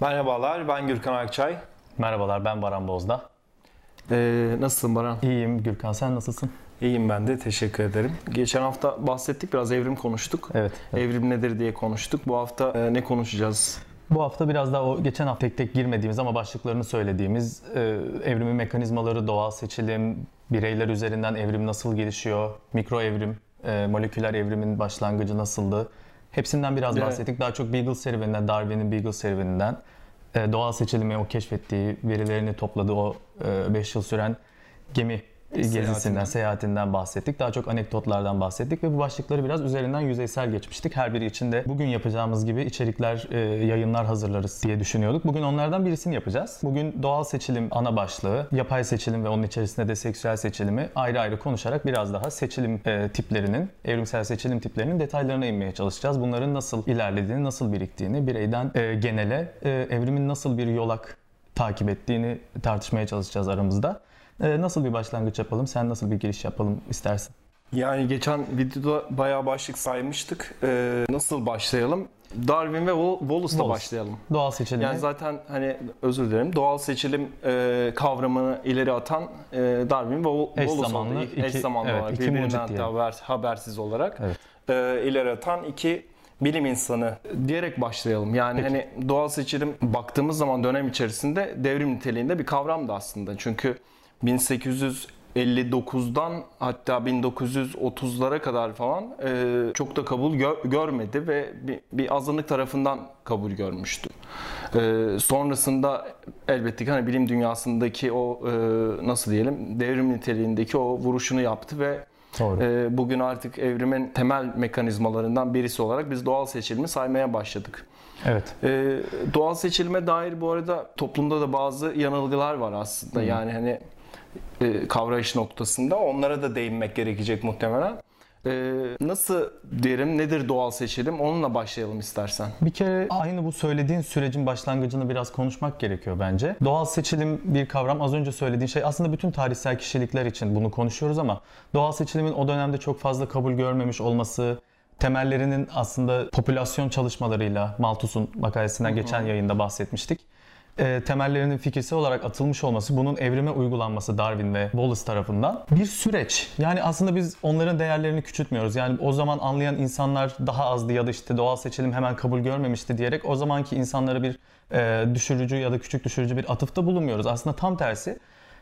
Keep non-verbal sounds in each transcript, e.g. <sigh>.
Merhabalar, ben Gürkan Akçay. Merhabalar ben Baran Bozda. Ee, nasılsın Baran? İyiyim Gürkan sen nasılsın? İyiyim ben de, teşekkür ederim. Geçen hafta bahsettik, biraz evrim konuştuk. Evet. evet. Evrim nedir diye konuştuk. Bu hafta e, ne konuşacağız? Bu hafta biraz daha o geçen hafta tek tek girmediğimiz ama başlıklarını söylediğimiz e, evrimin mekanizmaları, doğal seçilim, bireyler üzerinden evrim nasıl gelişiyor, mikro evrim, e, moleküler evrimin başlangıcı nasıldı? Hepsinden biraz Evet. bahsettik. Daha çok Beagle serüveninden, Darwin'in Beagle serüveninden, e, doğal seçilimi o keşfettiği, verilerini topladığı o 5 yıl süren gemi gezisinden, Seyahatinden. seyahatinden bahsettik. Daha çok anekdotlardan bahsettik ve bu başlıkları biraz üzerinden yüzeysel geçmiştik. Her biri için de bugün yapacağımız gibi içerikler, e, yayınlar hazırlarız diye düşünüyorduk. Bugün onlardan birisini yapacağız. Bugün doğal seçilim ana başlığı, yapay seçilim ve onun içerisinde de seksüel seçilimi ayrı ayrı konuşarak biraz daha seçilim e, tiplerinin, evrimsel seçilim tiplerinin detaylarına inmeye çalışacağız. Bunların nasıl ilerlediğini, nasıl biriktiğini, bireyden e, genele e, evrimin nasıl bir yolak takip ettiğini tartışmaya çalışacağız aramızda. Ee, nasıl bir başlangıç yapalım? Sen nasıl bir giriş yapalım istersin? Yani geçen videoda bayağı başlık saymıştık. Ee, nasıl başlayalım? Darwin ve Wal- Wallace'la Wallace. başlayalım. Doğal seçilimi. Yani zaten hani özür dilerim doğal seçilim e, kavramını ileri atan e, Darwin ve Wal- Eş Wallace zamanlı oldu. iki- eş zamanlı evet, olarak iki birbirinden diyelim. haber, habersiz olarak Evet. e, ileri atan iki bilim insanı diyerek başlayalım. Yani Peki. hani doğal seçilim baktığımız zaman dönem içerisinde devrim niteliğinde bir kavramdı aslında. Çünkü 1859'dan hatta 1930'lara kadar falan e, çok da kabul gö- görmedi ve bir, bir azınlık tarafından kabul görmüştü. E, sonrasında elbette ki hani bilim dünyasındaki o e, nasıl diyelim devrim niteliğindeki o vuruşunu yaptı ve Doğru. e, bugün artık evrimin temel mekanizmalarından birisi olarak biz doğal seçilimi saymaya başladık. Evet. Ee, doğal seçilime dair bu arada toplumda da bazı yanılgılar var aslında. Yani hani e, kavrayış noktasında onlara da değinmek gerekecek muhtemelen. Ee, nasıl derim, nedir doğal seçilim? Onunla başlayalım istersen. Bir kere aynı bu söylediğin sürecin başlangıcını biraz konuşmak gerekiyor bence. Doğal seçilim bir kavram. Az önce söylediğin şey aslında bütün tarihsel kişilikler için bunu konuşuyoruz ama doğal seçilimin o dönemde çok fazla kabul görmemiş olması, temellerinin aslında popülasyon çalışmalarıyla Malthus'un makalesinden geçen yayında bahsetmiştik. E, temellerinin fikirsel olarak atılmış olması, bunun evrime uygulanması Darwin ve Wallace tarafından bir süreç. Yani aslında biz onların değerlerini küçültmüyoruz. Yani o zaman anlayan insanlar daha azdı ya da işte doğal seçilim hemen kabul görmemişti diyerek o zamanki insanlara bir e, düşürücü ya da küçük düşürücü bir atıfta bulunmuyoruz. Aslında tam tersi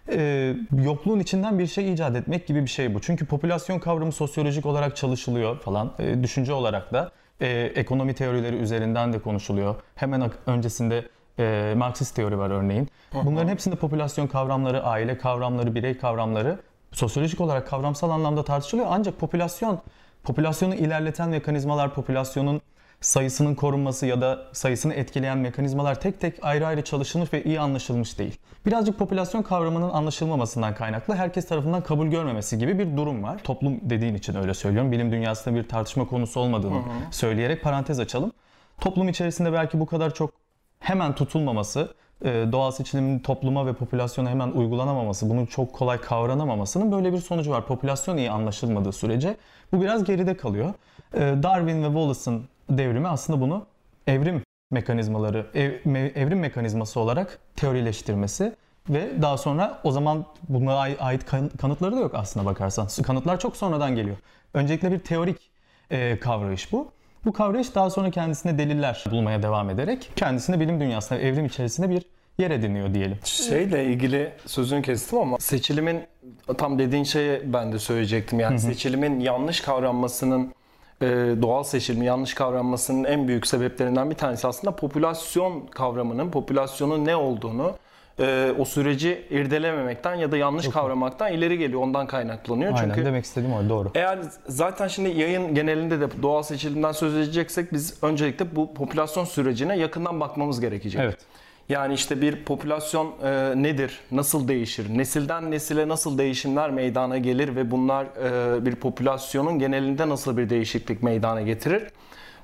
e, yokluğun içinden bir şey icat etmek gibi bir şey bu. Çünkü popülasyon kavramı sosyolojik olarak çalışılıyor falan. E, düşünce olarak da e, ekonomi teorileri üzerinden de konuşuluyor. Hemen öncesinde e, Marksist teori var örneğin. Bunların hepsinde popülasyon kavramları, aile kavramları, birey kavramları sosyolojik olarak kavramsal anlamda tartışılıyor. Ancak popülasyon, popülasyonu ilerleten mekanizmalar, popülasyonun sayısının korunması ya da sayısını etkileyen mekanizmalar tek tek ayrı ayrı çalışılmış ve iyi anlaşılmış değil. Birazcık popülasyon kavramının anlaşılmamasından kaynaklı herkes tarafından kabul görmemesi gibi bir durum var. Toplum dediğin için öyle söylüyorum. Bilim dünyasında bir tartışma konusu olmadığını söyleyerek parantez açalım. Toplum içerisinde belki bu kadar çok hemen tutulmaması, e, doğal seçilimin topluma ve popülasyona hemen uygulanamaması, bunun çok kolay kavranamamasının böyle bir sonucu var. Popülasyon iyi anlaşılmadığı sürece bu biraz geride kalıyor. E, Darwin ve Wallace'ın devrimi aslında bunu evrim mekanizmaları, ev- me- evrim mekanizması olarak teorileştirmesi ve daha sonra o zaman buna ai- ait kan- kanıtları da yok aslında bakarsan. Kanıtlar çok sonradan geliyor. Öncelikle bir teorik e, kavrayış bu. Bu kavrayış daha sonra kendisine deliller bulmaya devam ederek kendisine bilim dünyasında, evrim içerisinde bir yer ediniyor diyelim. Şeyle ilgili sözünü kestim ama seçilimin tam dediğin şeyi ben de söyleyecektim. Yani seçilimin yanlış kavranmasının e, doğal seçilimi yanlış kavranmasının en büyük sebeplerinden bir tanesi aslında popülasyon kavramının, popülasyonun ne olduğunu e, o süreci irdelememekten ya da yanlış kavramaktan ileri geliyor. Ondan kaynaklanıyor. Aynen Çünkü demek istediğim o doğru. eğer zaten şimdi yayın genelinde de doğal seçilimden söz edeceksek biz öncelikle bu popülasyon sürecine yakından bakmamız gerekecek. Evet. Yani işte bir popülasyon e, nedir, nasıl değişir, nesilden nesile nasıl değişimler meydana gelir ve bunlar e, bir popülasyonun genelinde nasıl bir değişiklik meydana getirir?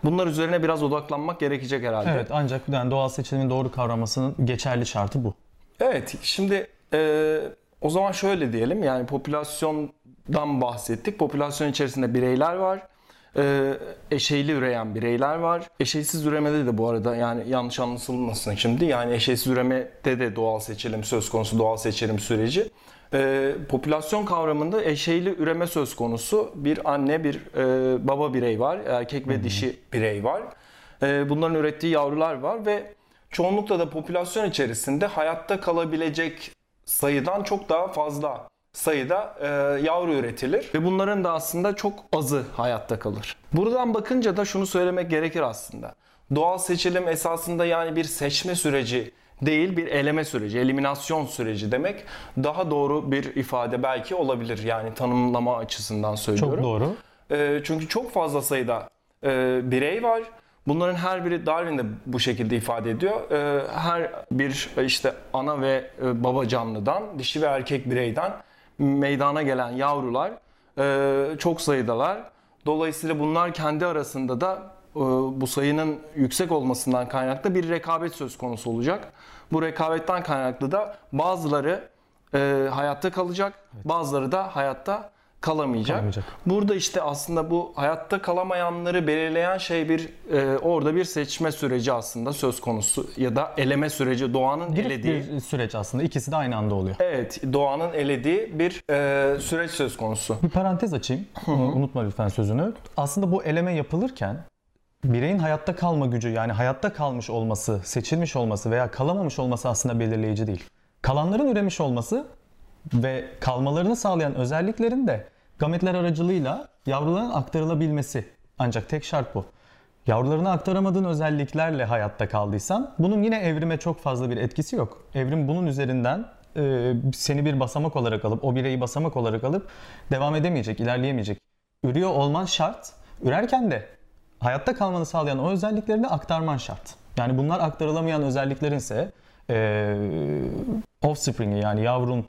Bunlar üzerine biraz odaklanmak gerekecek herhalde. Evet ancak yani doğal seçilimin doğru kavramasının geçerli şartı bu. Evet, şimdi e, o zaman şöyle diyelim yani popülasyondan bahsettik. Popülasyon içerisinde bireyler var. e, eşeyli üreyen bireyler var. Eşeysiz üremede de bu arada yani yanlış anlaşılmasın şimdi yani eşeysiz üremede de doğal seçilim söz konusu doğal seçilim süreci. E, popülasyon kavramında eşeyli üreme söz konusu bir anne bir e, baba birey var erkek ve dişi birey var. E, bunların ürettiği yavrular var ve çoğunlukla da popülasyon içerisinde hayatta kalabilecek sayıdan çok daha fazla sayıda e, yavru üretilir ve bunların da aslında çok azı hayatta kalır. Buradan bakınca da şunu söylemek gerekir aslında. Doğal seçilim esasında yani bir seçme süreci değil bir eleme süreci, eliminasyon süreci demek daha doğru bir ifade belki olabilir. Yani tanımlama açısından söylüyorum. Çok doğru. E, çünkü çok fazla sayıda e, birey var. Bunların her biri Darwin de bu şekilde ifade ediyor. E, her bir işte ana ve e, baba canlıdan, dişi ve erkek bireyden meydana gelen yavrular e, çok sayıdalar. Dolayısıyla bunlar kendi arasında da e, bu sayının yüksek olmasından kaynaklı bir rekabet söz konusu olacak. Bu rekabetten kaynaklı da bazıları e, hayatta kalacak, bazıları da hayatta kalamayacak. Kalamayacak. Burada işte aslında bu hayatta kalamayanları belirleyen şey bir e, orada bir seçme süreci aslında söz konusu ya da eleme süreci doğanın Girip elediği. bir süreç aslında. İkisi de aynı anda oluyor. Evet, doğanın elediği bir e, süreç söz konusu. Bir parantez açayım. Unutma lütfen sözünü. Aslında bu eleme yapılırken bireyin hayatta kalma gücü yani hayatta kalmış olması, seçilmiş olması veya kalamamış olması aslında belirleyici değil. Kalanların üremiş olması ve kalmalarını sağlayan özelliklerin de gametler aracılığıyla yavruların aktarılabilmesi. Ancak tek şart bu. Yavrularına aktaramadığın özelliklerle hayatta kaldıysan bunun yine evrime çok fazla bir etkisi yok. Evrim bunun üzerinden e, seni bir basamak olarak alıp, o bireyi basamak olarak alıp devam edemeyecek, ilerleyemeyecek. Ürüyor olman şart. Ürerken de hayatta kalmanı sağlayan o özelliklerini aktarman şart. Yani bunlar aktarılamayan özelliklerin ise e, offspring'i yani yavrun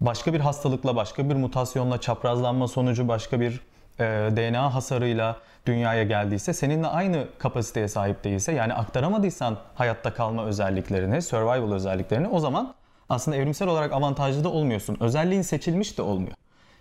başka bir hastalıkla, başka bir mutasyonla, çaprazlanma sonucu başka bir e, DNA hasarıyla dünyaya geldiyse, seninle aynı kapasiteye sahip değilse, yani aktaramadıysan hayatta kalma özelliklerini, survival özelliklerini o zaman aslında evrimsel olarak avantajlı da olmuyorsun. Özelliğin seçilmiş de olmuyor.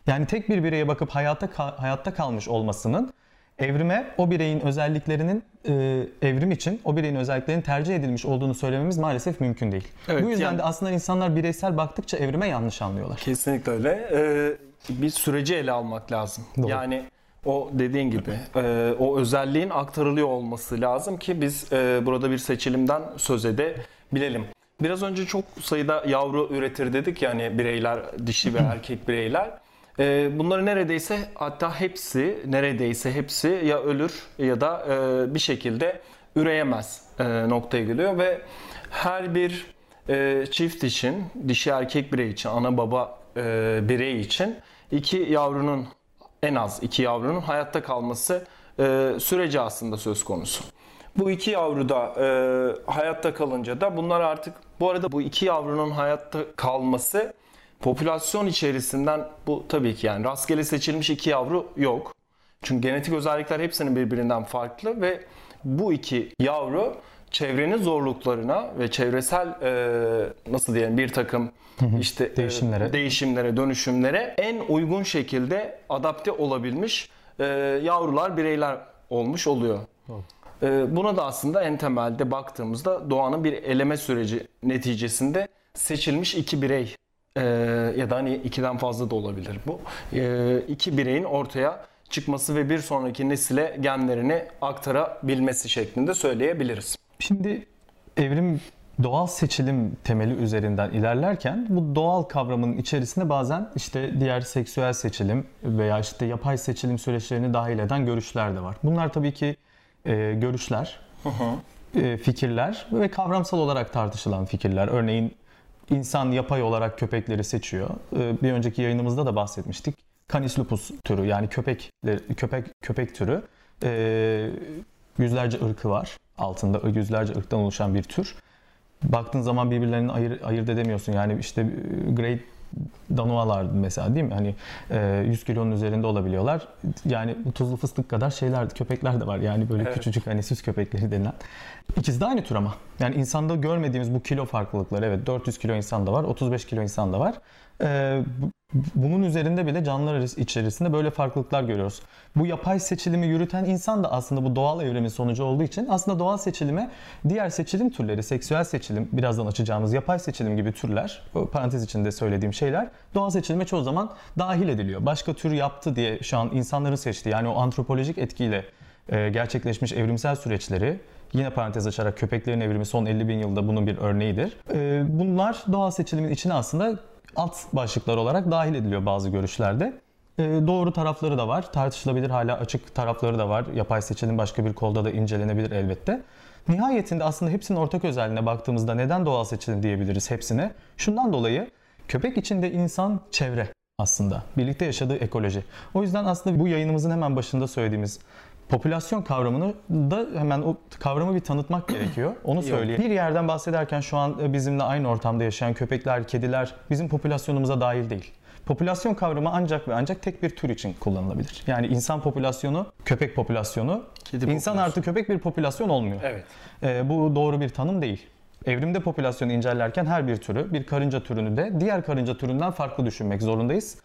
Yani tek bir bireye bakıp hayata hayatta kalmış olmasının evrime o bireyin özelliklerinin e, evrim için o bireyin özelliklerinin tercih edilmiş olduğunu söylememiz maalesef mümkün değil. Evet, Bu yüzden yani- de aslında insanlar bireysel baktıkça evrime yanlış anlıyorlar. Kesinlikle öyle. Ee, bir süreci ele almak lazım. Doğru. Yani o dediğin gibi e, o özelliğin aktarılıyor olması lazım ki biz e, burada bir seçilimden söz edebilelim. Biraz önce çok sayıda yavru üretir dedik yani bireyler, dişi ve <clears throat> erkek bireyler. E, bunları neredeyse hatta hepsi neredeyse hepsi ya ölür ya da e, bir şekilde üreyemez e, noktaya geliyor ve her bir e, çift için, dişi erkek birey için, ana baba e, birey için iki yavrunun en az iki yavrunun hayatta kalması e, süreci aslında söz konusu. Bu iki yavru da e, hayatta kalınca da bunlar artık bu arada bu iki yavrunun hayatta kalması popülasyon içerisinden bu tabii ki yani rastgele seçilmiş iki yavru yok. Çünkü genetik özellikler hepsinin birbirinden farklı ve bu iki yavru çevrenin zorluklarına ve çevresel e, nasıl diyelim bir takım işte e, Değişimlere. değişimlere, dönüşümlere en uygun şekilde adapte olabilmiş e, yavrular, bireyler olmuş oluyor. E, buna da aslında en temelde baktığımızda doğanın bir eleme süreci neticesinde seçilmiş iki birey e, ya da hani ikiden fazla da olabilir bu. E, iki bireyin ortaya çıkması ve bir sonraki nesile genlerini aktarabilmesi şeklinde söyleyebiliriz. Şimdi evrim doğal seçilim temeli üzerinden ilerlerken bu doğal kavramının içerisinde bazen işte diğer seksüel seçilim veya işte yapay seçilim süreçlerini dahil eden görüşler de var. Bunlar tabii ki e, görüşler, e, fikirler ve kavramsal olarak tartışılan fikirler. Örneğin insan yapay olarak köpekleri seçiyor. E, bir önceki yayınımızda da bahsetmiştik. Canis lupus türü yani köpek köpek köpek türü e, yüzlerce ırkı var. Altında yüzlerce ırktan oluşan bir tür. Baktığın zaman birbirlerini ayır, ayırt edemiyorsun. Yani işte e, Great Danoalar mesela değil mi? Hani e, 100 kilonun üzerinde olabiliyorlar. Yani tuzlu fıstık kadar şeyler, köpekler de var. Yani böyle Evet. küçücük hani süs köpekleri denilen. İkisi de aynı tür ama. Yani insanda görmediğimiz bu kilo farklılıkları evet 400 kilo insan da var, 35 kilo insan da var. Ee, bunun üzerinde bile canlılar içerisinde böyle farklılıklar görüyoruz. Bu yapay seçilimi yürüten insan da aslında bu doğal evrimin sonucu olduğu için aslında doğal seçilime diğer seçilim türleri, seksüel seçilim, birazdan açacağımız yapay seçilim gibi türler, parantez içinde söylediğim şeyler doğal seçilime çoğu zaman dahil ediliyor. Başka tür yaptı diye şu an insanların seçtiği yani o antropolojik etkiyle e, gerçekleşmiş evrimsel süreçleri Yine parantez açarak köpeklerin evrimi son 50 bin yılda bunun bir örneğidir. E, bunlar doğal seçilimin içine aslında alt başlıklar olarak dahil ediliyor bazı görüşlerde. E, doğru tarafları da var. Tartışılabilir hala açık tarafları da var. Yapay seçilim başka bir kolda da incelenebilir elbette. Nihayetinde aslında hepsinin ortak özelliğine baktığımızda neden doğal seçilim diyebiliriz hepsine? Şundan dolayı köpek içinde insan çevre aslında. Birlikte yaşadığı ekoloji. O yüzden aslında bu yayınımızın hemen başında söylediğimiz popülasyon kavramını da hemen o kavramı bir tanıtmak <clears throat> gerekiyor. Onu söyleyeyim. Bir yerden bahsederken şu an bizimle aynı ortamda yaşayan köpekler, kediler bizim popülasyonumuza dahil değil. Popülasyon kavramı ancak ve ancak tek bir tür için kullanılabilir. Yani insan popülasyonu, köpek popülasyonu, Kedi insan artı köpek bir popülasyon olmuyor. Evet. Ee, bu doğru bir tanım değil. Evrimde popülasyonu incelerken her bir türü, bir karınca türünü de diğer karınca türünden farklı düşünmek zorundayız.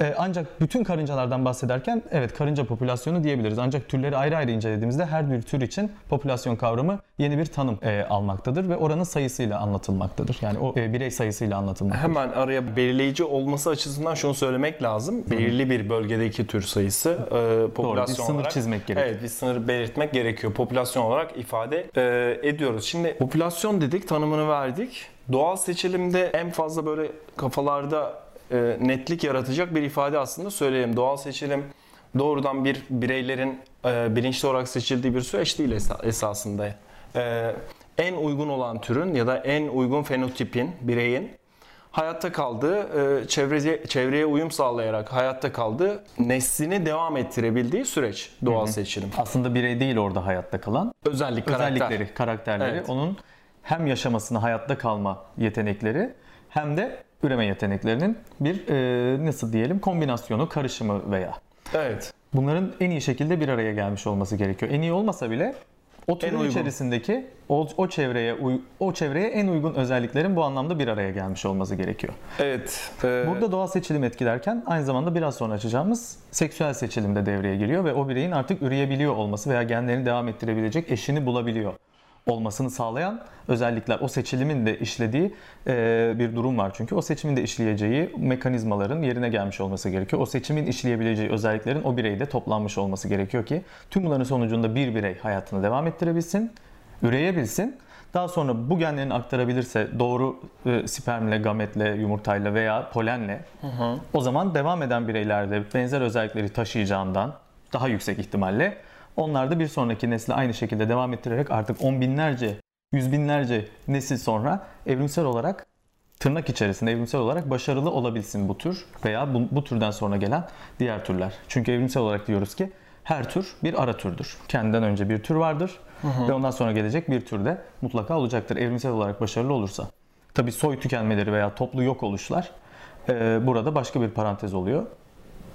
Ee, ancak bütün karıncalardan bahsederken evet karınca popülasyonu diyebiliriz. Ancak türleri ayrı ayrı incelediğimizde her bir tür için popülasyon kavramı yeni bir tanım e, almaktadır ve oranın sayısıyla anlatılmaktadır. Yani o e, birey sayısıyla anlatılmaktadır. Hemen araya belirleyici olması açısından şunu söylemek lazım. Belirli bir bölgedeki tür sayısı e, popülasyon Doğru, bir sınır olarak, çizmek gerekiyor. Evet bir sınır belirtmek gerekiyor. Popülasyon olarak ifade e, ediyoruz. Şimdi popülasyon dedik, tanımını verdik. Doğal seçilimde en fazla böyle kafalarda e, netlik yaratacak bir ifade aslında söyleyelim. Doğal seçilim doğrudan bir bireylerin e, bilinçli olarak seçildiği bir süreç değil esasında. E, en uygun olan türün ya da en uygun fenotipin, bireyin hayatta kaldığı, e, çevreye, çevreye uyum sağlayarak hayatta kaldığı, neslini devam ettirebildiği süreç doğal Hı-hı. seçilim. Aslında birey değil orada hayatta kalan. Özellik, karakter. Özellikleri, karakterleri. Evet. Onun hem yaşamasını, hayatta kalma yetenekleri hem de üreme yeteneklerinin bir e, nasıl diyelim kombinasyonu, karışımı veya. Evet. Bunların en iyi şekilde bir araya gelmiş olması gerekiyor. En iyi olmasa bile o türün içerisindeki o, o çevreye o çevreye en uygun özelliklerin bu anlamda bir araya gelmiş olması gerekiyor. Evet. E... Burada doğal seçilim etkilerken aynı zamanda biraz sonra açacağımız seksüel seçilim de devreye giriyor ve o bireyin artık üreyebiliyor olması veya genlerini devam ettirebilecek eşini bulabiliyor olmasını sağlayan özellikler o seçilimin de işlediği e, bir durum var çünkü o seçimin de işleyeceği mekanizmaların yerine gelmiş olması gerekiyor. O seçimin işleyebileceği özelliklerin o bireyde toplanmış olması gerekiyor ki tüm bunların sonucunda bir birey hayatını devam ettirebilsin, üreyebilsin. Daha sonra bu genlerini aktarabilirse doğru e, spermle, gametle, yumurtayla veya polenle hı hı. o zaman devam eden bireylerde benzer özellikleri taşıyacağından daha yüksek ihtimalle onlar da bir sonraki nesle aynı şekilde devam ettirerek artık on binlerce, yüz binlerce nesil sonra evrimsel olarak tırnak içerisinde evrimsel olarak başarılı olabilsin bu tür veya bu, bu türden sonra gelen diğer türler. Çünkü evrimsel olarak diyoruz ki her tür bir ara türdür. Kendinden önce bir tür vardır hı hı. ve ondan sonra gelecek bir tür de mutlaka olacaktır evrimsel olarak başarılı olursa. Tabi soy tükenmeleri veya toplu yok oluşlar e, burada başka bir parantez oluyor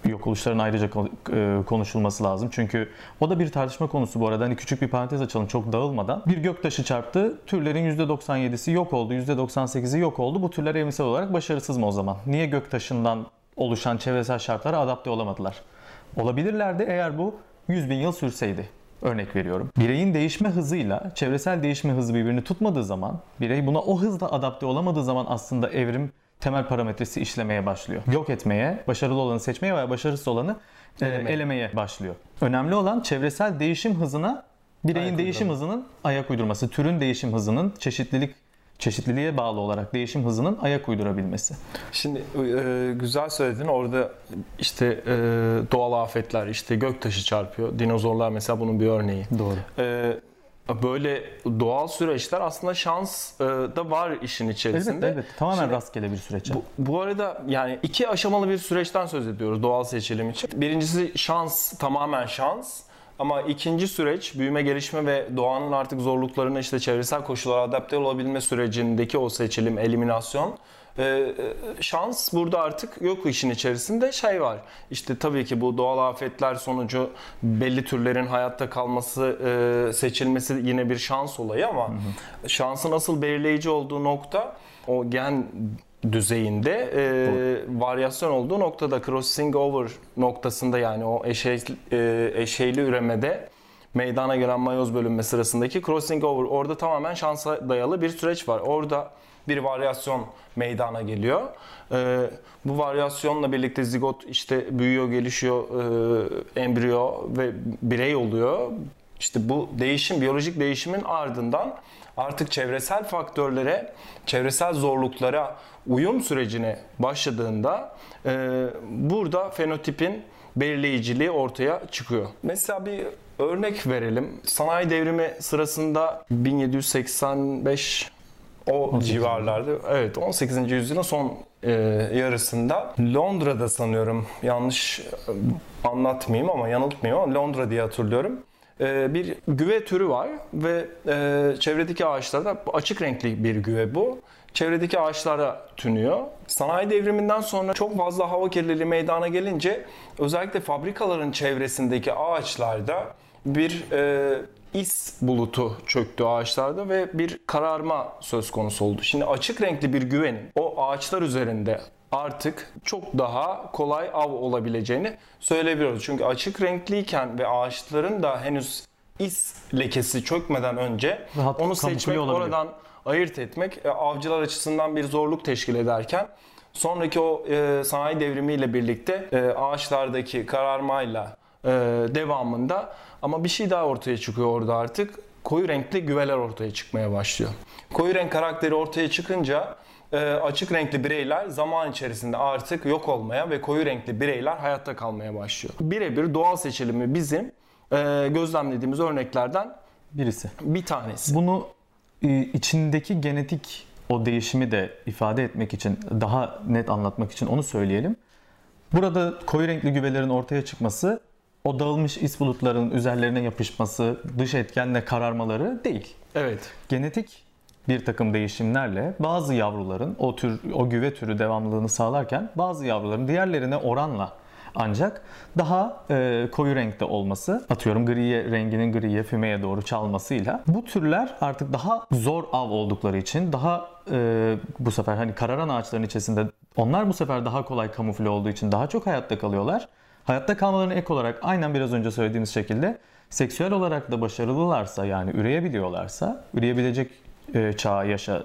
yok oluşların ayrıca e, konuşulması lazım. Çünkü o da bir tartışma konusu bu arada. Hani küçük bir parantez açalım çok dağılmadan. Bir göktaşı çarptı. Türlerin %97'si yok oldu. %98'i yok oldu. Bu türler evrimsel olarak başarısız mı o zaman? Niye göktaşından oluşan çevresel şartlara adapte olamadılar? Olabilirlerdi eğer bu 100 bin yıl sürseydi. Örnek veriyorum. Bireyin değişme hızıyla çevresel değişme hızı birbirini tutmadığı zaman, birey buna o hızda adapte olamadığı zaman aslında evrim temel parametresi işlemeye başlıyor. Yok etmeye, başarılı olanı seçmeye veya başarısız olanı e, elemeye, elemeye başlıyor. Önemli olan çevresel değişim hızına bireyin ayak değişim uydurma. hızının ayak uydurması, türün değişim hızının çeşitlilik çeşitliliğe bağlı olarak değişim hızının ayak uydurabilmesi. Şimdi e, güzel söyledin. Orada işte e, doğal afetler, işte göktaşı çarpıyor. Dinozorlar mesela bunun bir örneği. Doğru. E, böyle doğal süreçler aslında şans e, da var işin içerisinde. Evet, evet. Tamamen Şimdi, rastgele bir süreç. Bu, bu arada yani iki aşamalı bir süreçten söz ediyoruz doğal seçilim için. Birincisi şans, tamamen şans. Ama ikinci süreç büyüme, gelişme ve doğanın artık zorluklarına işte çevresel koşullara adapte olabilme sürecindeki o seçilim, eliminasyon ee, şans burada artık yok işin içerisinde şey var. İşte tabii ki bu doğal afetler sonucu belli türlerin hayatta kalması, e, seçilmesi yine bir şans olayı ama hı hı. şansın asıl belirleyici olduğu nokta o gen düzeyinde e, varyasyon olduğu noktada crossing over noktasında yani o eşey, e, eşeyli üremede meydana gelen mayoz bölünme sırasındaki crossing over orada tamamen şansa dayalı bir süreç var. Orada bir varyasyon meydana geliyor. E, bu varyasyonla birlikte zigot işte büyüyor, gelişiyor, e, embriyo ve birey oluyor. İşte bu değişim, biyolojik değişimin ardından artık çevresel faktörlere, çevresel zorluklara uyum sürecine başladığında e, burada fenotipin belirleyiciliği ortaya çıkıyor. Mesela bir örnek verelim. Sanayi devrimi sırasında 1785 o civarlarda. Evet 18. yüzyılın son e, yarısında Londra'da sanıyorum yanlış e, anlatmayayım ama yanıltmayayım ama Londra diye hatırlıyorum. E, bir güve türü var ve e, çevredeki ağaçlarda açık renkli bir güve bu. Çevredeki ağaçlara tünüyor. Sanayi devriminden sonra çok fazla hava kirliliği meydana gelince özellikle fabrikaların çevresindeki ağaçlarda bir e, is bulutu çöktü ağaçlarda ve bir kararma söz konusu oldu. Şimdi açık renkli bir güvenin o ağaçlar üzerinde artık çok daha kolay av olabileceğini söyleyebiliyoruz. Çünkü açık renkliyken ve ağaçların da henüz is lekesi çökmeden önce Rahat onu seçmek, olabiliyor. oradan ayırt etmek e, avcılar açısından bir zorluk teşkil ederken sonraki o e, sanayi devrimiyle birlikte e, ağaçlardaki kararmayla e, devamında ama bir şey daha ortaya çıkıyor orada artık. Koyu renkli güveler ortaya çıkmaya başlıyor. Koyu renk karakteri ortaya çıkınca e, açık renkli bireyler zaman içerisinde artık yok olmaya ve koyu renkli bireyler hayatta kalmaya başlıyor. Birebir doğal seçilimi bizim e, gözlemlediğimiz örneklerden Birisi. bir tanesi. Bunu e, içindeki genetik o değişimi de ifade etmek için, daha net anlatmak için onu söyleyelim. Burada koyu renkli güvelerin ortaya çıkması, o dağılmış is bulutların üzerlerine yapışması, dış etkenle kararmaları değil. Evet. Genetik bir takım değişimlerle bazı yavruların o tür o güve türü devamlılığını sağlarken bazı yavruların diğerlerine oranla ancak daha e, koyu renkte olması, atıyorum griye renginin griye fümeye doğru çalmasıyla bu türler artık daha zor av oldukları için daha e, bu sefer hani kararan ağaçların içerisinde onlar bu sefer daha kolay kamufle olduğu için daha çok hayatta kalıyorlar. Hayatta kalmalarına ek olarak aynen biraz önce söylediğimiz şekilde seksüel olarak da başarılılarsa yani üreyebiliyorlarsa, üreyebilecek e, çağa yaşa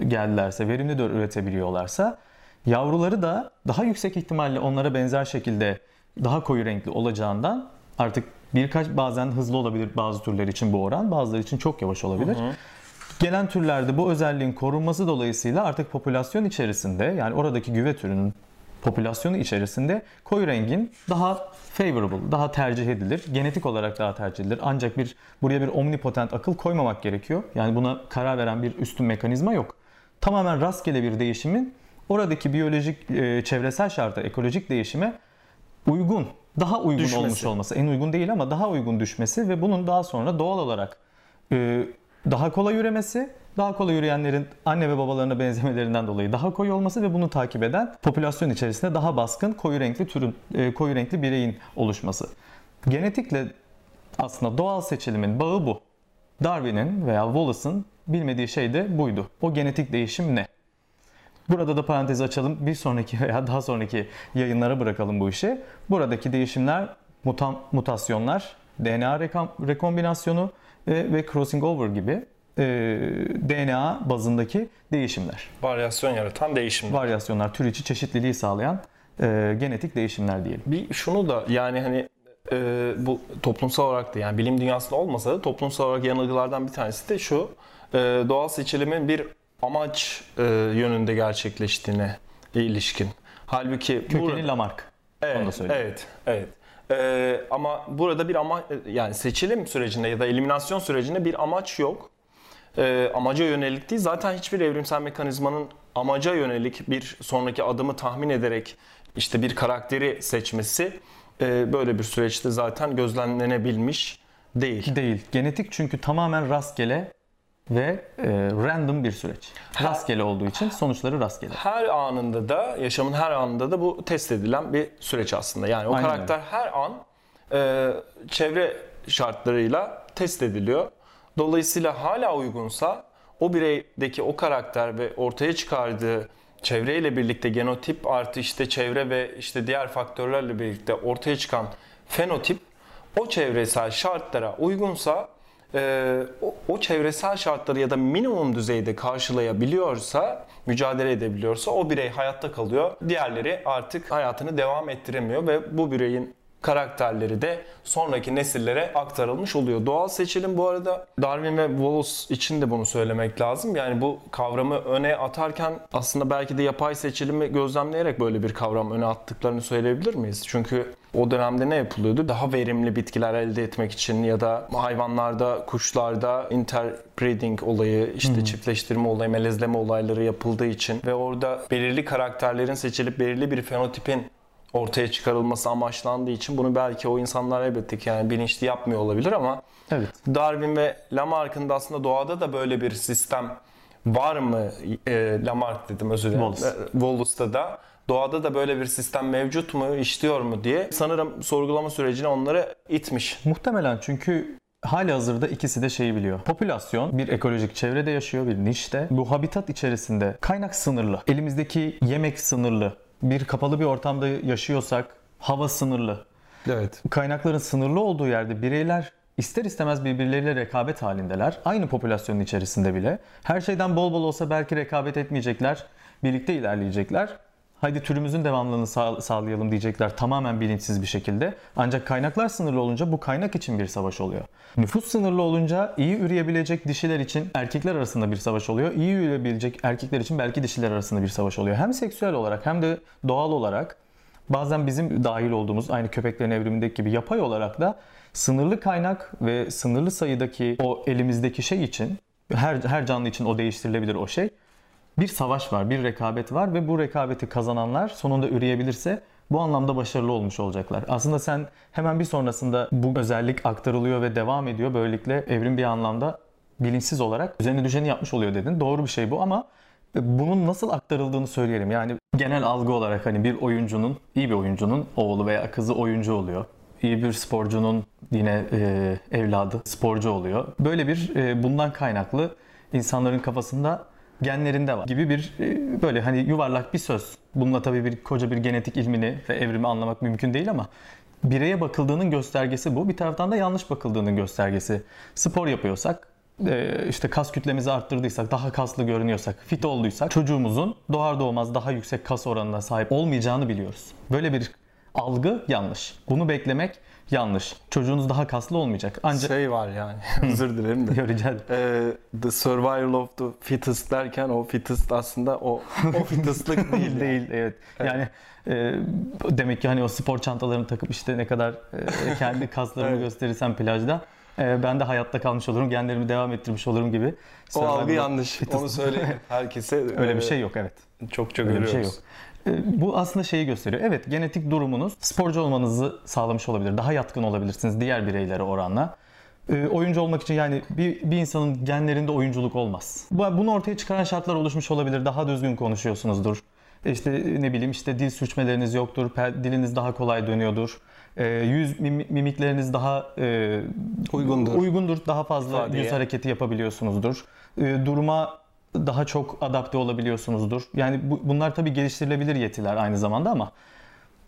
e, geldilerse, verimli de üretebiliyorlarsa yavruları da daha yüksek ihtimalle onlara benzer şekilde daha koyu renkli olacağından artık birkaç bazen hızlı olabilir bazı türler için bu oran, bazıları için çok yavaş olabilir. Gelen türlerde bu özelliğin korunması dolayısıyla artık popülasyon içerisinde yani oradaki güve türünün popülasyonu içerisinde koyu rengin daha favorable, daha tercih edilir. Genetik olarak daha tercih edilir. Ancak bir buraya bir omnipotent akıl koymamak gerekiyor. Yani buna karar veren bir üstün mekanizma yok. Tamamen rastgele bir değişimin oradaki biyolojik, e, çevresel şarta, ekolojik değişime uygun, daha uygun Düşmesi. olmuş olması. En uygun değil ama daha uygun düşmesi ve bunun daha sonra doğal olarak e, daha kolay üremesi, daha kolay yürüyenlerin anne ve babalarına benzemelerinden dolayı daha koyu olması ve bunu takip eden popülasyon içerisinde daha baskın koyu renkli türün, e, koyu renkli bireyin oluşması. Genetikle aslında doğal seçilimin bağı bu. Darwin'in veya Wallace'ın bilmediği şey de buydu. O genetik değişim ne? Burada da parantezi açalım. Bir sonraki veya daha sonraki yayınlara bırakalım bu işi. Buradaki değişimler mutam, mutasyonlar, DNA rekombinasyonu e, ve crossing over gibi e, DNA bazındaki değişimler. Varyasyon yaratan değişim. Varyasyonlar, tür içi çeşitliliği sağlayan e, genetik değişimler diyelim. Bir şunu da yani hani e, bu toplumsal olarak da yani bilim dünyasında olmasa da toplumsal olarak yanılgılardan bir tanesi de şu. e, doğal seçilimin bir amaç e, yönünde gerçekleştiğine ilişkin. Halbuki Kökeni burada- Lamarck. Onu da söyleyeyim. Evet, evet. Ee, ama burada bir ama yani seçilim sürecinde ya da eliminasyon sürecinde bir amaç yok. Ee, amaca yönelik değil. Zaten hiçbir evrimsel mekanizmanın amaca yönelik bir sonraki adımı tahmin ederek işte bir karakteri seçmesi e, böyle bir süreçte zaten gözlemlenebilmiş değil. Değil. Genetik çünkü tamamen rastgele ve e, random bir süreç. Rastgele olduğu için sonuçları rastgele. Her anında da yaşamın her anında da bu test edilen bir süreç aslında. Yani o Aynen karakter her an e, çevre şartlarıyla test ediliyor. Dolayısıyla hala uygunsa o bireydeki o karakter ve ortaya çıkardığı çevreyle birlikte genotip artı işte çevre ve işte diğer faktörlerle birlikte ortaya çıkan fenotip o çevresel şartlara uygunsa e, o, o çevresel şartları ya da minimum düzeyde karşılayabiliyorsa, mücadele edebiliyorsa o birey hayatta kalıyor. Diğerleri artık hayatını devam ettiremiyor ve bu bireyin karakterleri de sonraki nesillere aktarılmış oluyor. Doğal seçilim bu arada Darwin ve Wallace için de bunu söylemek lazım. Yani bu kavramı öne atarken aslında belki de yapay seçilimi gözlemleyerek böyle bir kavram öne attıklarını söyleyebilir miyiz? Çünkü o dönemde ne yapılıyordu? Daha verimli bitkiler elde etmek için ya da hayvanlarda, kuşlarda interbreeding olayı, işte hmm. çiftleştirme olayı, melezleme olayları yapıldığı için ve orada belirli karakterlerin seçilip belirli bir fenotipin ortaya çıkarılması amaçlandığı için bunu belki o insanlar elbette ki yani bilinçli yapmıyor olabilir ama evet. Darwin ve Lamarck'ın da aslında doğada da böyle bir sistem var mı? E, Lamarck dedim özür dilerim. Wallace. E, Wallace'da da doğada da böyle bir sistem mevcut mu, işliyor mu diye sanırım sorgulama sürecine onları itmiş. Muhtemelen çünkü Hali hazırda ikisi de şeyi biliyor. Popülasyon bir ekolojik çevrede yaşıyor, bir nişte. Bu habitat içerisinde kaynak sınırlı. Elimizdeki yemek sınırlı bir kapalı bir ortamda yaşıyorsak hava sınırlı. Evet. Kaynakların sınırlı olduğu yerde bireyler ister istemez birbirleriyle rekabet halindeler. Aynı popülasyonun içerisinde bile. Her şeyden bol bol olsa belki rekabet etmeyecekler. Birlikte ilerleyecekler haydi türümüzün devamlılığını sağ, sağlayalım diyecekler tamamen bilinçsiz bir şekilde. Ancak kaynaklar sınırlı olunca bu kaynak için bir savaş oluyor. Nüfus sınırlı olunca iyi üreyebilecek dişiler için erkekler arasında bir savaş oluyor. İyi üreyebilecek erkekler için belki dişiler arasında bir savaş oluyor. Hem seksüel olarak hem de doğal olarak bazen bizim dahil olduğumuz aynı köpeklerin evrimindeki gibi yapay olarak da sınırlı kaynak ve sınırlı sayıdaki o elimizdeki şey için her her canlı için o değiştirilebilir o şey bir savaş var, bir rekabet var ve bu rekabeti kazananlar sonunda üreyebilirse bu anlamda başarılı olmuş olacaklar. Aslında sen hemen bir sonrasında bu özellik aktarılıyor ve devam ediyor. Böylelikle evrim bir anlamda bilinçsiz olarak üzerine düşeni yapmış oluyor dedin. Doğru bir şey bu ama bunun nasıl aktarıldığını söyleyelim. Yani genel algı olarak hani bir oyuncunun, iyi bir oyuncunun oğlu veya kızı oyuncu oluyor. İyi bir sporcunun yine e, evladı sporcu oluyor. Böyle bir e, bundan kaynaklı insanların kafasında genlerinde var gibi bir e, böyle hani yuvarlak bir söz. Bununla tabii bir koca bir genetik ilmini ve evrimi anlamak mümkün değil ama bireye bakıldığının göstergesi bu. Bir taraftan da yanlış bakıldığının göstergesi. Spor yapıyorsak e, işte kas kütlemizi arttırdıysak, daha kaslı görünüyorsak, fit olduysak çocuğumuzun doğar doğmaz daha yüksek kas oranına sahip olmayacağını biliyoruz. Böyle bir algı yanlış. Bunu beklemek yanlış. Çocuğunuz daha kaslı olmayacak. Ancak şey var yani. <laughs> Özür dilerim de. <laughs> Rica Ee, the survival of the fittest derken o fittest aslında o o <laughs> fittestlık değil. değil evet. Yani e, demek ki hani o spor çantalarını takıp işte ne kadar e, kendi kaslarımı evet. gösterirsem plajda e, ben de hayatta kalmış olurum, genlerimi devam ettirmiş olurum gibi. O algı yanlış. Onu söyle herkese. Öyle bir şey yok evet. Çok çok Öyle bir şey yok. E, bu aslında şeyi gösteriyor. Evet genetik durumunuz sporcu olmanızı sağlamış olabilir. Daha yatkın olabilirsiniz diğer bireylere oranla. E, oyuncu olmak için yani bir, bir insanın genlerinde oyunculuk olmaz. Bunu ortaya çıkaran şartlar oluşmuş olabilir. Daha düzgün konuşuyorsunuzdur. İşte ne bileyim işte dil sürçmeleriniz yoktur. Diliniz daha kolay dönüyordur. E, yüz mimikleriniz daha uygundur. Uygundur. Daha fazla İfadeye. yüz hareketi yapabiliyorsunuzdur. Duruma daha çok adapte olabiliyorsunuzdur. Yani bu, bunlar tabii geliştirilebilir yetiler aynı zamanda ama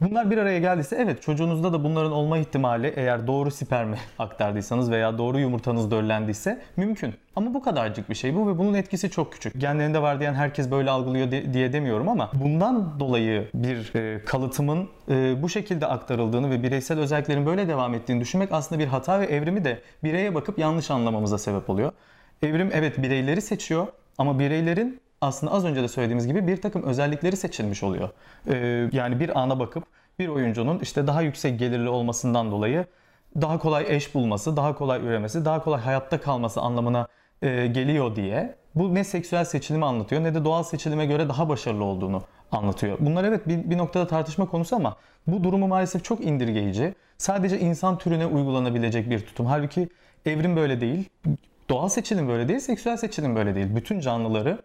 bunlar bir araya geldiyse evet çocuğunuzda da bunların olma ihtimali eğer doğru spermi <laughs> aktardıysanız veya doğru yumurtanız döllendiyse mümkün. Ama bu kadarcık bir şey bu ve bunun etkisi çok küçük. Genlerinde var diyen herkes böyle algılıyor de, diye demiyorum ama bundan dolayı bir e, kalıtımın e, bu şekilde aktarıldığını ve bireysel özelliklerin böyle devam ettiğini düşünmek aslında bir hata ve evrimi de bireye bakıp yanlış anlamamıza sebep oluyor. Evrim evet bireyleri seçiyor ama bireylerin aslında az önce de söylediğimiz gibi bir takım özellikleri seçilmiş oluyor. Ee, yani bir ana bakıp bir oyuncunun işte daha yüksek gelirli olmasından dolayı daha kolay eş bulması, daha kolay üremesi, daha kolay hayatta kalması anlamına e, geliyor diye bu ne seksüel seçilimi anlatıyor ne de doğal seçilime göre daha başarılı olduğunu anlatıyor. Bunlar evet bir, bir noktada tartışma konusu ama bu durumu maalesef çok indirgeyici. Sadece insan türüne uygulanabilecek bir tutum. Halbuki evrim böyle değil. Doğal seçilim böyle değil, seksüel seçilim böyle değil. Bütün canlıları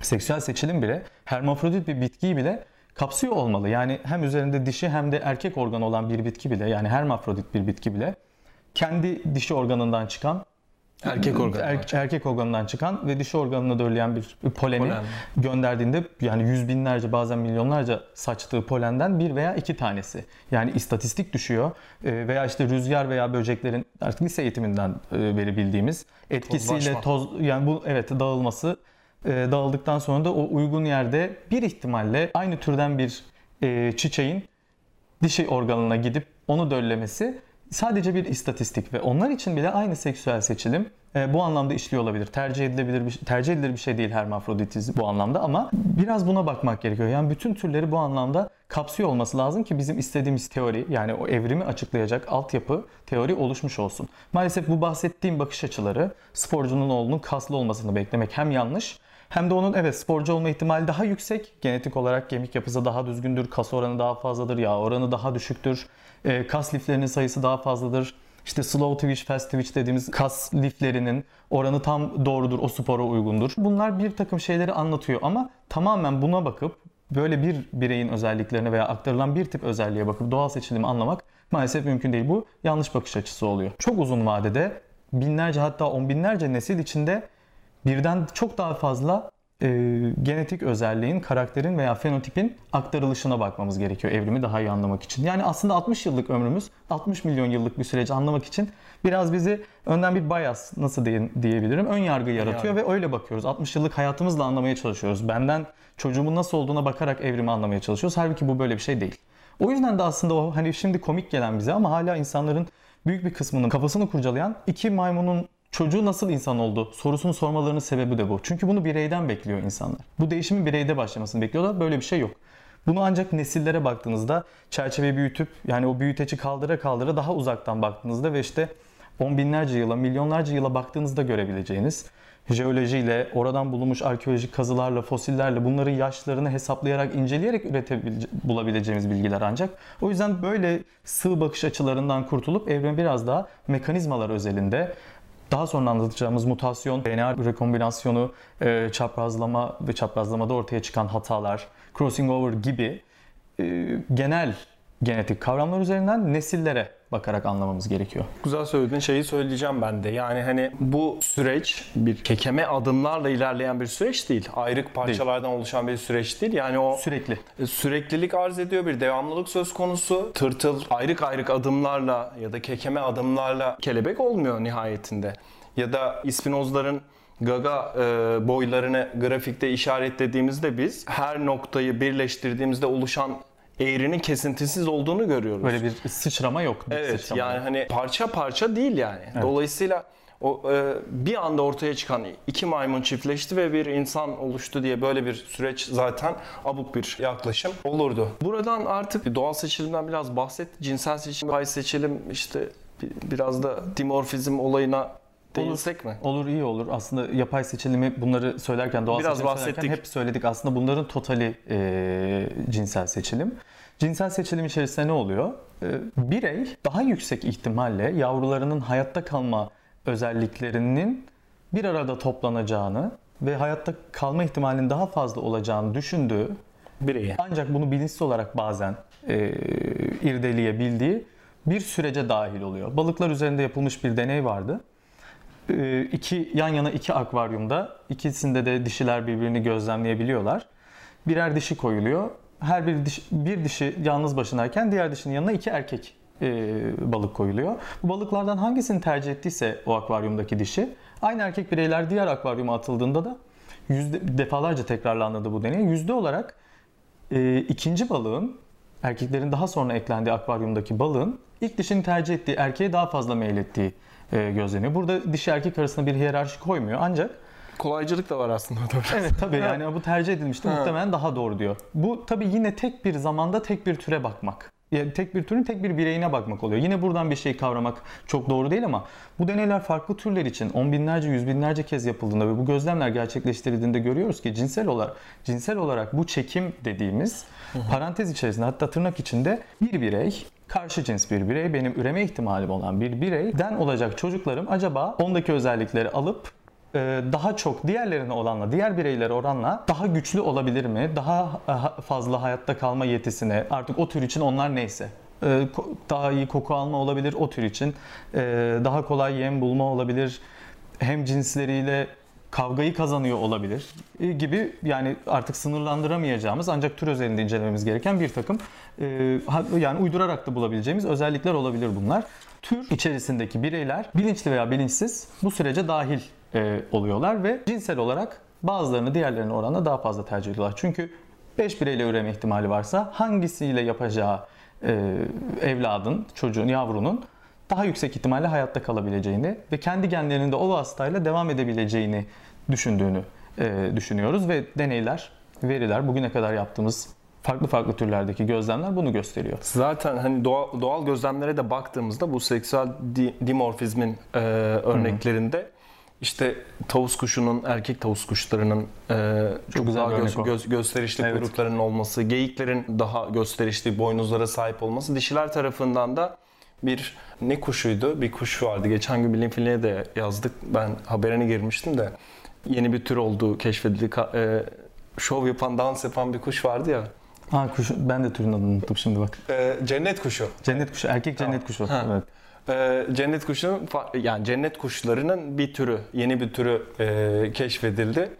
seksüel seçilim bile hermafrodit bir bitkiyi bile kapsıyor olmalı. Yani hem üzerinde dişi hem de erkek organ olan bir bitki bile yani hermafrodit bir bitki bile kendi dişi organından çıkan Erkek organından erkek, erkek organından çıkan ve dişi organına dölleyen bir poleni Polen. gönderdiğinde yani yüz binlerce bazen milyonlarca saçtığı polenden bir veya iki tanesi. Yani istatistik düşüyor E, veya işte rüzgar veya böceklerin artık lise eğitiminden e, beri bildiğimiz etkisiyle Tozlaşma. toz yani bu evet dağılması e, dağıldıktan sonra da o uygun yerde bir ihtimalle aynı türden bir e, çiçeğin dişi organına gidip onu döllemesi sadece bir istatistik ve onlar için bile aynı seksüel seçilim e, bu anlamda işliyor olabilir. Tercih edilebilir bir tercih edilir bir şey değil hermafroditizm bu anlamda ama biraz buna bakmak gerekiyor. Yani bütün türleri bu anlamda kapsıyor olması lazım ki bizim istediğimiz teori yani o evrimi açıklayacak altyapı teori oluşmuş olsun. Maalesef bu bahsettiğim bakış açıları sporcunun oğlunun kaslı olmasını beklemek hem yanlış hem de onun evet sporcu olma ihtimali daha yüksek. Genetik olarak kemik yapısı daha düzgündür, kas oranı daha fazladır, yağ oranı daha düşüktür. E, kas liflerinin sayısı daha fazladır. İşte slow twitch, fast twitch dediğimiz kas liflerinin oranı tam doğrudur, o spora uygundur. Bunlar bir takım şeyleri anlatıyor ama tamamen buna bakıp böyle bir bireyin özelliklerine veya aktarılan bir tip özelliğe bakıp doğal seçilimi anlamak maalesef mümkün değil. Bu yanlış bakış açısı oluyor. Çok uzun vadede binlerce hatta on binlerce nesil içinde birden çok daha fazla e, genetik özelliğin, karakterin veya fenotipin aktarılışına bakmamız gerekiyor evrimi daha iyi anlamak için. Yani aslında 60 yıllık ömrümüz 60 milyon yıllık bir süreci anlamak için biraz bizi önden bir bias nasıl diye, diyebilirim ön yargı yaratıyor ve öyle bakıyoruz. 60 yıllık hayatımızla anlamaya çalışıyoruz. Benden çocuğumun nasıl olduğuna bakarak evrimi anlamaya çalışıyoruz. Halbuki bu böyle bir şey değil. O yüzden de aslında o hani şimdi komik gelen bize ama hala insanların büyük bir kısmının kafasını kurcalayan iki maymunun çocuğu nasıl insan oldu sorusunu sormalarının sebebi de bu. Çünkü bunu bireyden bekliyor insanlar. Bu değişimin bireyde başlamasını bekliyorlar. Böyle bir şey yok. Bunu ancak nesillere baktığınızda çerçeve büyütüp yani o büyüteci kaldıra kaldıra daha uzaktan baktığınızda ve işte on binlerce yıla, milyonlarca yıla baktığınızda görebileceğiniz jeolojiyle, oradan bulunmuş arkeolojik kazılarla, fosillerle bunların yaşlarını hesaplayarak, inceleyerek üretebilece- bulabileceğimiz bilgiler ancak. O yüzden böyle sığ bakış açılarından kurtulup evreni biraz daha mekanizmalar özelinde daha sonra anlatacağımız mutasyon, DNA rekombinasyonu, e, çaprazlama ve çaprazlamada ortaya çıkan hatalar, crossing over gibi e, genel genetik kavramlar üzerinden nesillere bakarak anlamamız gerekiyor. Güzel söylediğin şeyi söyleyeceğim ben de. Yani hani bu süreç bir kekeme adımlarla ilerleyen bir süreç değil. Ayrık parçalardan oluşan bir süreç değil. Yani o Sürekli. E, süreklilik arz ediyor bir devamlılık söz konusu. Tırtıl ayrık ayrık adımlarla ya da kekeme adımlarla kelebek olmuyor nihayetinde. Ya da İspinozların gaga e, boylarını grafikte işaretlediğimizde biz her noktayı birleştirdiğimizde oluşan eğrinin kesintisiz olduğunu görüyoruz. Böyle bir sıçrama yok. bir Evet sıçrama yani yok. hani parça parça değil yani. Dolayısıyla o e, bir anda ortaya çıkan iki maymun çiftleşti ve bir insan oluştu diye böyle bir süreç zaten abuk bir yaklaşım olurdu. Buradan artık doğal seçilimden biraz bahset. Cinsel seçim, pay seçilim işte bi- biraz da dimorfizm olayına değinsek mi? Olur iyi olur. Aslında yapay seçilimi bunları söylerken doğal Biraz seçilim söylerken bahsettik. hep söyledik. Aslında bunların totali e, cinsel seçilim. Cinsel seçilim içerisinde ne oluyor? E, birey daha yüksek ihtimalle yavrularının hayatta kalma özelliklerinin bir arada toplanacağını ve hayatta kalma ihtimalinin daha fazla olacağını düşündüğü Bireyi. ancak bunu bilinçsiz olarak bazen e, irdeleyebildiği bir sürece dahil oluyor. Balıklar üzerinde yapılmış bir deney vardı. E, iki yan yana iki akvaryumda ikisinde de dişiler birbirini gözlemleyebiliyorlar. Birer dişi koyuluyor. Her bir dişi, bir dişi yalnız başınayken diğer dişinin yanına iki erkek e, balık koyuluyor. Bu balıklardan hangisini tercih ettiyse o akvaryumdaki dişi aynı erkek bireyler diğer akvaryuma atıldığında da yüzde, defalarca tekrarlandı bu deney. Yüzde olarak e, ikinci balığın erkeklerin daha sonra eklendiği akvaryumdaki balığın ilk dişini tercih ettiği erkeğe daha fazla meylettiği e, gözleniyor. Burada dişi erkek arasında bir hiyerarşi koymuyor ancak Kolaycılık da var aslında orada. <laughs> evet tabii yani bu tercih edilmişti muhtemelen daha doğru diyor. Bu tabii yine tek bir zamanda tek bir türe bakmak. Yani tek bir türün tek bir bireyine bakmak oluyor. Yine buradan bir şey kavramak çok doğru değil ama bu deneyler farklı türler için on binlerce, yüz binlerce kez yapıldığında ve bu gözlemler gerçekleştirildiğinde görüyoruz ki cinsel olarak cinsel olarak bu çekim dediğimiz parantez içerisinde hatta tırnak içinde bir birey karşı cins bir birey benim üreme ihtimalim olan bir bireyden olacak çocuklarım acaba ondaki özellikleri alıp e, daha çok diğerlerine oranla, diğer bireylere oranla daha güçlü olabilir mi? Daha e, fazla hayatta kalma yetisine, artık o tür için onlar neyse. E, Daha iyi koku alma olabilir o tür için. Daha kolay yem bulma olabilir. hem cinsleriyle kavgayı kazanıyor olabilir e, gibi yani artık sınırlandıramayacağımız ancak tür özelinde incelememiz gereken bir takım e, yani uydurarak da bulabileceğimiz özellikler olabilir bunlar. Tür içerisindeki bireyler bilinçli veya bilinçsiz bu sürece dahil e, oluyorlar ve cinsel olarak bazılarını diğerlerine oranla daha fazla tercih ediyorlar. Çünkü 5 bireyle üreme ihtimali varsa hangisiyle yapacağı evladın, çocuğun, yavrunun daha yüksek ihtimalle hayatta kalabileceğini ve kendi genlerinde o vasıtayla devam edebileceğini düşündüğünü e, düşünüyoruz ve deneyler, veriler, bugüne kadar yaptığımız farklı farklı türlerdeki gözlemler bunu gösteriyor. Zaten hani doğal, doğal gözlemlere de baktığımızda bu seksüel di- dimorfizmin e, örneklerinde işte tavus kuşunun, erkek tavus kuşlarının e, çok, güzel daha göz- o. göz- gösterişli Evet. kuyruklarının olması, geyiklerin daha gösterişli boynuzlara sahip olması, dişiler tarafından da bir ne kuşuydu? Bir kuş vardı. Geçen gün bilim filine de yazdık. Ben haberine girmiştim de yeni bir tür olduğu keşfedildi. E, şov yapan, dans yapan bir kuş vardı ya. Ha kuş, ben de türün adını unuttum şimdi bak. E, cennet kuşu. Cennet kuşu, erkek cennet Tamam. kuşu. Ha. Evet. Ee, cennet kuşunun yani cennet kuşlarının bir türü, yeni bir türü e, keşfedildi.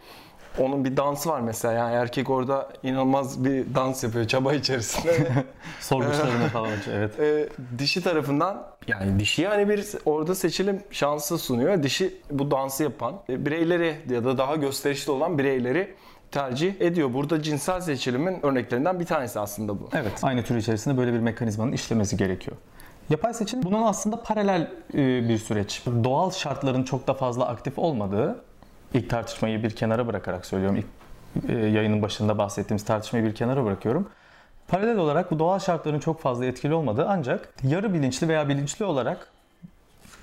Onun bir dansı var mesela. Yani erkek orada inanılmaz bir dans yapıyor çaba içerisinde. <laughs> Sorguçlarını falan. Evet. Ee, dişi tarafından yani dişi yani bir orada seçilim şansı sunuyor. Dişi bu dansı yapan e, bireyleri ya da daha gösterişli olan bireyleri tercih ediyor. Burada cinsel seçilimin örneklerinden bir tanesi aslında bu. Evet. Aynı tür içerisinde böyle bir mekanizmanın işlemesi gerekiyor. Yapay seçilim bunun aslında paralel e, bir süreç. Doğal şartların çok da fazla aktif olmadığı, ilk tartışmayı bir kenara bırakarak söylüyorum. İlk e, yayının başında bahsettiğimiz tartışmayı bir kenara bırakıyorum. Paralel olarak bu doğal şartların çok fazla etkili olmadığı ancak yarı bilinçli veya bilinçli olarak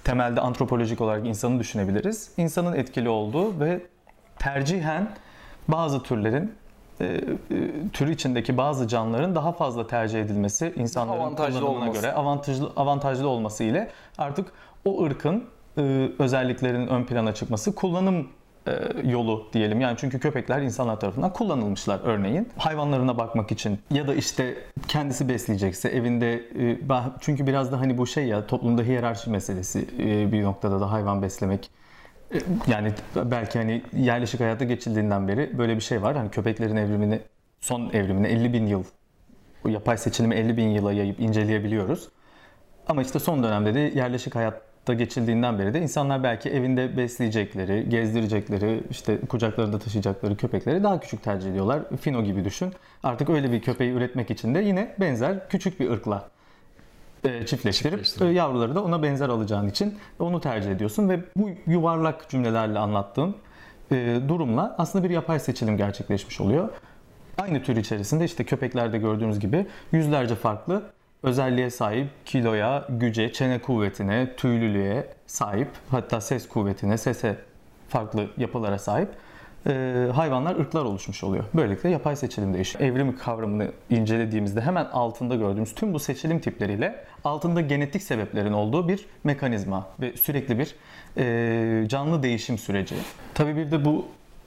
temelde antropolojik olarak insanı düşünebiliriz. İnsanın etkili olduğu ve tercihen bazı türlerin e, e, türü içindeki bazı canlıların daha fazla tercih edilmesi insanların Avantajlı kullanımına olması. göre avantajlı avantajlı olması ile artık o ırkın özelliklerinin ön plana çıkması kullanım yolu diyelim. Yani çünkü köpekler insanlar tarafından kullanılmışlar örneğin. Hayvanlarına bakmak için ya da işte kendisi besleyecekse evinde e, çünkü biraz da hani bu şey ya toplumda hiyerarşi meselesi e, bir noktada da hayvan beslemek e, yani belki hani yerleşik hayata geçildiğinden beri böyle bir şey var. Hani köpeklerin evrimini, son evrimini 50 bin yıl, yapay seçilimi 50 bin yıla yayıp inceleyebiliyoruz. Ama işte son dönemde de yerleşik hayatta geçildiğinden beri de insanlar belki evinde besleyecekleri, gezdirecekleri, işte kucaklarında taşıyacakları köpekleri daha küçük tercih ediyorlar. Fino gibi düşün. Artık öyle bir köpeği üretmek için de yine benzer küçük bir ırkla e, çiftleştirip Çiftleştirip. e, yavruları da ona benzer alacağın için onu tercih ediyorsun ve bu yuvarlak cümlelerle anlattığım e, durumla aslında bir yapay seçilim gerçekleşmiş oluyor. Aynı tür içerisinde işte köpeklerde gördüğünüz gibi yüzlerce farklı özelliğe sahip kiloya, güce, çene kuvvetine, tüylülüğe sahip hatta ses kuvvetine, sese farklı yapılara sahip e, hayvanlar, ırklar oluşmuş oluyor. Böylelikle yapay seçilim değişiyor. Evrim kavramını incelediğimizde hemen altında gördüğümüz tüm bu seçilim tipleriyle altında genetik sebeplerin olduğu bir mekanizma ve sürekli bir e, canlı değişim süreci. Tabii bir de bu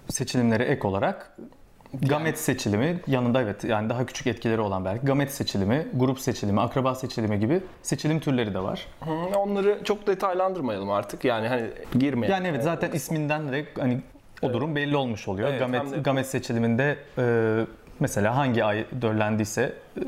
seçilimlere ek olarak gamet seçilimi yanında evet yani daha küçük etkileri olan belki gamet seçilimi, grup seçilimi, akraba seçilimi gibi seçilim türleri de var. Hı, Onları çok detaylandırmayalım artık. Yani hani girmeyelim. Yani evet zaten isminden de hani o durum belli olmuş oluyor. Evet, hem de- gamet gamet seçiliminde e, mesela hangi ay döllendiyse e,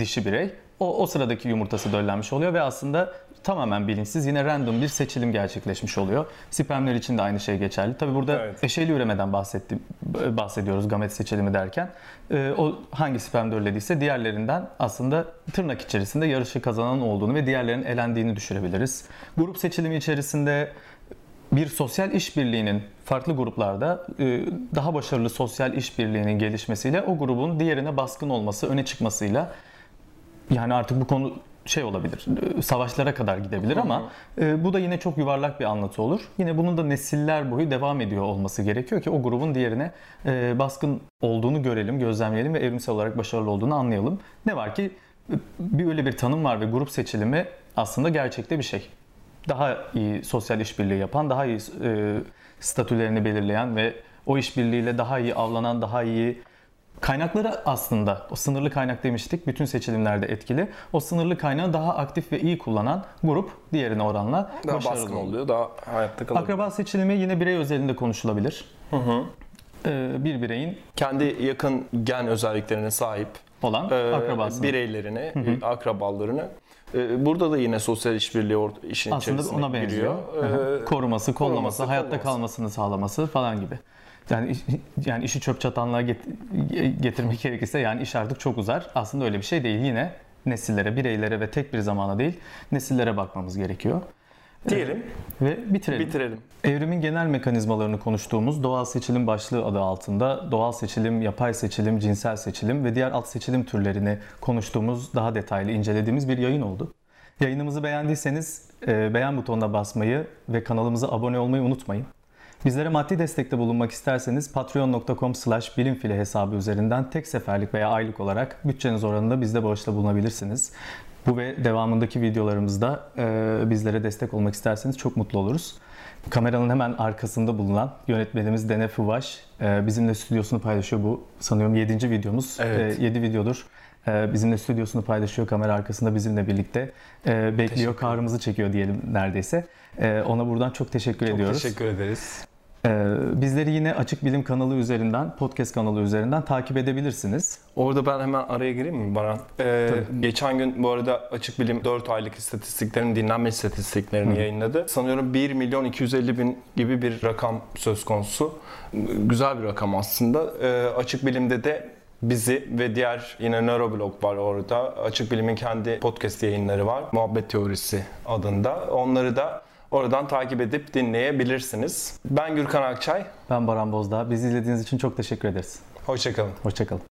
dişi birey o, o sıradaki yumurtası döllenmiş oluyor ve aslında tamamen bilinçsiz yine random bir seçilim gerçekleşmiş oluyor. Spermler için de aynı şey geçerli. Tabi burada Evet. eşeli üremeden bahsettim, bahsediyoruz gamet seçilimi derken. E, o hangi sperm döllediyse diğerlerinden aslında tırnak içerisinde yarışı kazanan olduğunu ve diğerlerinin elendiğini düşürebiliriz. Grup seçilimi içerisinde bir sosyal işbirliğinin farklı gruplarda e, daha başarılı sosyal işbirliğinin gelişmesiyle o grubun diğerine baskın olması, öne çıkmasıyla yani artık bu konu şey olabilir, e, savaşlara kadar gidebilir ama e, bu da yine çok yuvarlak bir anlatı olur. Yine bunun da nesiller boyu devam ediyor olması gerekiyor ki o grubun diğerine e, baskın olduğunu görelim, gözlemleyelim ve evrimsel olarak başarılı olduğunu anlayalım. Ne var ki e, bir öyle bir tanım var ve grup seçilimi aslında gerçekte bir şey daha iyi sosyal işbirliği yapan, daha iyi e, statülerini belirleyen ve o işbirliğiyle daha iyi avlanan, daha iyi Kaynakları aslında o sınırlı kaynak demiştik. Bütün seçilimlerde etkili. O sınırlı kaynağı daha aktif ve iyi kullanan grup diğerine oranla Daha başarılı baskın oluyor. daha hayatta kalıyor. Akraba seçilimi yine birey özelinde konuşulabilir. Ee, bir bireyin Kendi yakın gen özelliklerine sahip olan e, akrabasını. bireylerini, e, akrabalarını. E, burada da yine sosyal işbirliği işin Aslında içerisine ona benziyor. giriyor. Hı hı. E, koruması, kollaması, koruması, hayatta kollaması. kalmasını sağlaması falan gibi. Yani iş- yani işi çöp çatanlığa get- getirmek gerekirse yani iş artık çok uzar. Aslında öyle bir şey değil. Yine nesillere, bireylere ve tek bir zamana değil nesillere bakmamız gerekiyor. diyelim, Ve bitirelim. bitirelim. Evrimin genel mekanizmalarını konuştuğumuz doğal seçilim başlığı adı altında doğal seçilim, yapay seçilim, cinsel seçilim ve diğer alt seçilim türlerini konuştuğumuz, daha detaylı incelediğimiz bir yayın oldu. Yayınımızı beğendiyseniz e, beğen butonuna basmayı ve kanalımıza abone olmayı unutmayın. Bizlere maddi destekte bulunmak isterseniz patreon.com slash bilimfile hesabı üzerinden tek seferlik veya aylık olarak bütçeniz oranında bizde bağışta bulunabilirsiniz. Bu ve devamındaki videolarımızda e, bizlere destek olmak isterseniz çok mutlu oluruz. Kameranın hemen arkasında bulunan yönetmenimiz Dene Fuvaş e, bizimle stüdyosunu paylaşıyor. Bu sanıyorum 7. videomuz. Evet. 7 videodur. E, bizimle stüdyosunu paylaşıyor kamera arkasında bizimle birlikte. E, bekliyor, karımızı çekiyor diyelim neredeyse. E, ona buradan çok teşekkür Çok ediyoruz. teşekkür ederiz. Ee, bizleri yine Açık Bilim kanalı üzerinden, podcast kanalı üzerinden takip edebilirsiniz. Orada ben hemen araya gireyim mi Baran? Ee, geçen gün bu arada Açık Bilim 4 aylık istatistiklerin dinlenme istatistiklerini yayınladı. Sanıyorum 1 milyon 250 bin gibi bir rakam söz konusu. Güzel bir rakam aslında. Ee, Açık Bilim'de de bizi ve diğer yine Neuroblog var orada. Açık Bilim'in kendi podcast yayınları var. Muhabbet Teorisi adında. Onları da oradan takip edip dinleyebilirsiniz. Ben Gürkan Akçay. Ben Baran Bozdağ. Bizi izlediğiniz için çok teşekkür ederiz. Hoşçakalın. Hoşçakalın.